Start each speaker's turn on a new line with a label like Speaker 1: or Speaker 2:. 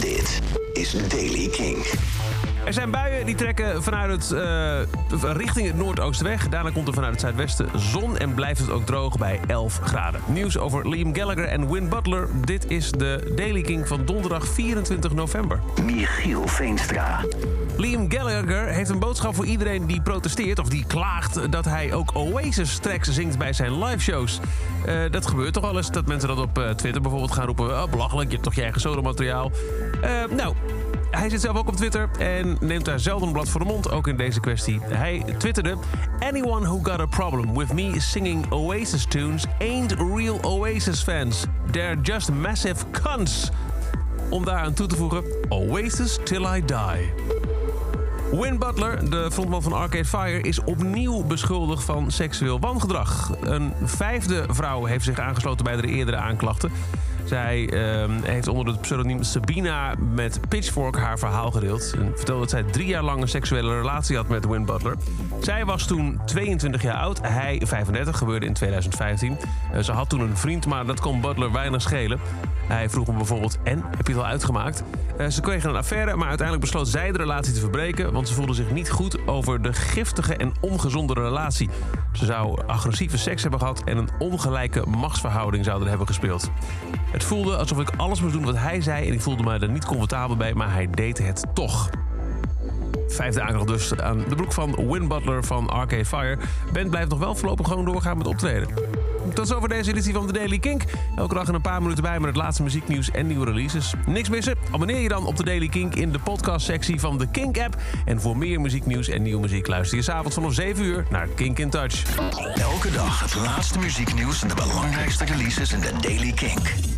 Speaker 1: Dit is Daily King.
Speaker 2: Er zijn buien die trekken vanuit het, eh, richting het noordoosten weg. Daarna komt er vanuit het zuidwesten zon en blijft het ook droog bij 11 graden. Nieuws over Liam Gallagher en Win Butler. Dit is de Daily King van donderdag 24 november.
Speaker 1: Michiel Veenstra.
Speaker 2: Liam Gallagher heeft een boodschap voor iedereen die protesteert of die klaagt dat hij ook Oasis-tracks zingt bij zijn liveshows. Uh, dat gebeurt toch wel eens dat mensen dat op uh, Twitter bijvoorbeeld gaan roepen. Oh, belachelijk, je hebt toch je eigen solomateriaal. Uh, nou, hij zit zelf ook op Twitter en neemt daar zelden een blad voor de mond, ook in deze kwestie. Hij twitterde: Anyone who got a problem with me singing Oasis tunes ain't real Oasis fans. They're just massive cunts. Om daar aan toe te voegen: Oasis till I die. Win Butler, de frontman van Arcade Fire, is opnieuw beschuldigd van seksueel wangedrag. Een vijfde vrouw heeft zich aangesloten bij de eerdere aanklachten. Zij uh, heeft onder het pseudoniem Sabina met Pitchfork haar verhaal gedeeld. En vertelde dat zij drie jaar lang een seksuele relatie had met Win Butler. Zij was toen 22 jaar oud, hij 35, gebeurde in 2015. Uh, ze had toen een vriend, maar dat kon Butler weinig schelen. Hij vroeg me bijvoorbeeld, en, heb je het al uitgemaakt? Uh, ze kregen een affaire, maar uiteindelijk besloot zij de relatie te verbreken... want ze voelde zich niet goed over de giftige en ongezonde relatie. Ze zou agressieve seks hebben gehad en een ongelijke machtsverhouding zouden hebben gespeeld. Het voelde alsof ik alles moest doen wat hij zei en ik voelde me er niet comfortabel bij, maar hij deed het toch. Vijfde aanklacht dus aan de broek van Win Butler van Arcade Fire. Ben blijft nog wel voorlopig gewoon doorgaan met optreden. Tot zover deze editie van The Daily Kink. Elke dag een paar minuten bij met het laatste muzieknieuws en nieuwe releases. Niks missen? Abonneer je dan op The Daily Kink in de podcastsectie van de Kink-app. En voor meer muzieknieuws en nieuwe muziek luister je s'avonds vanaf 7 uur naar Kink in Touch.
Speaker 1: Elke dag het laatste muzieknieuws en de belangrijkste releases in The Daily Kink.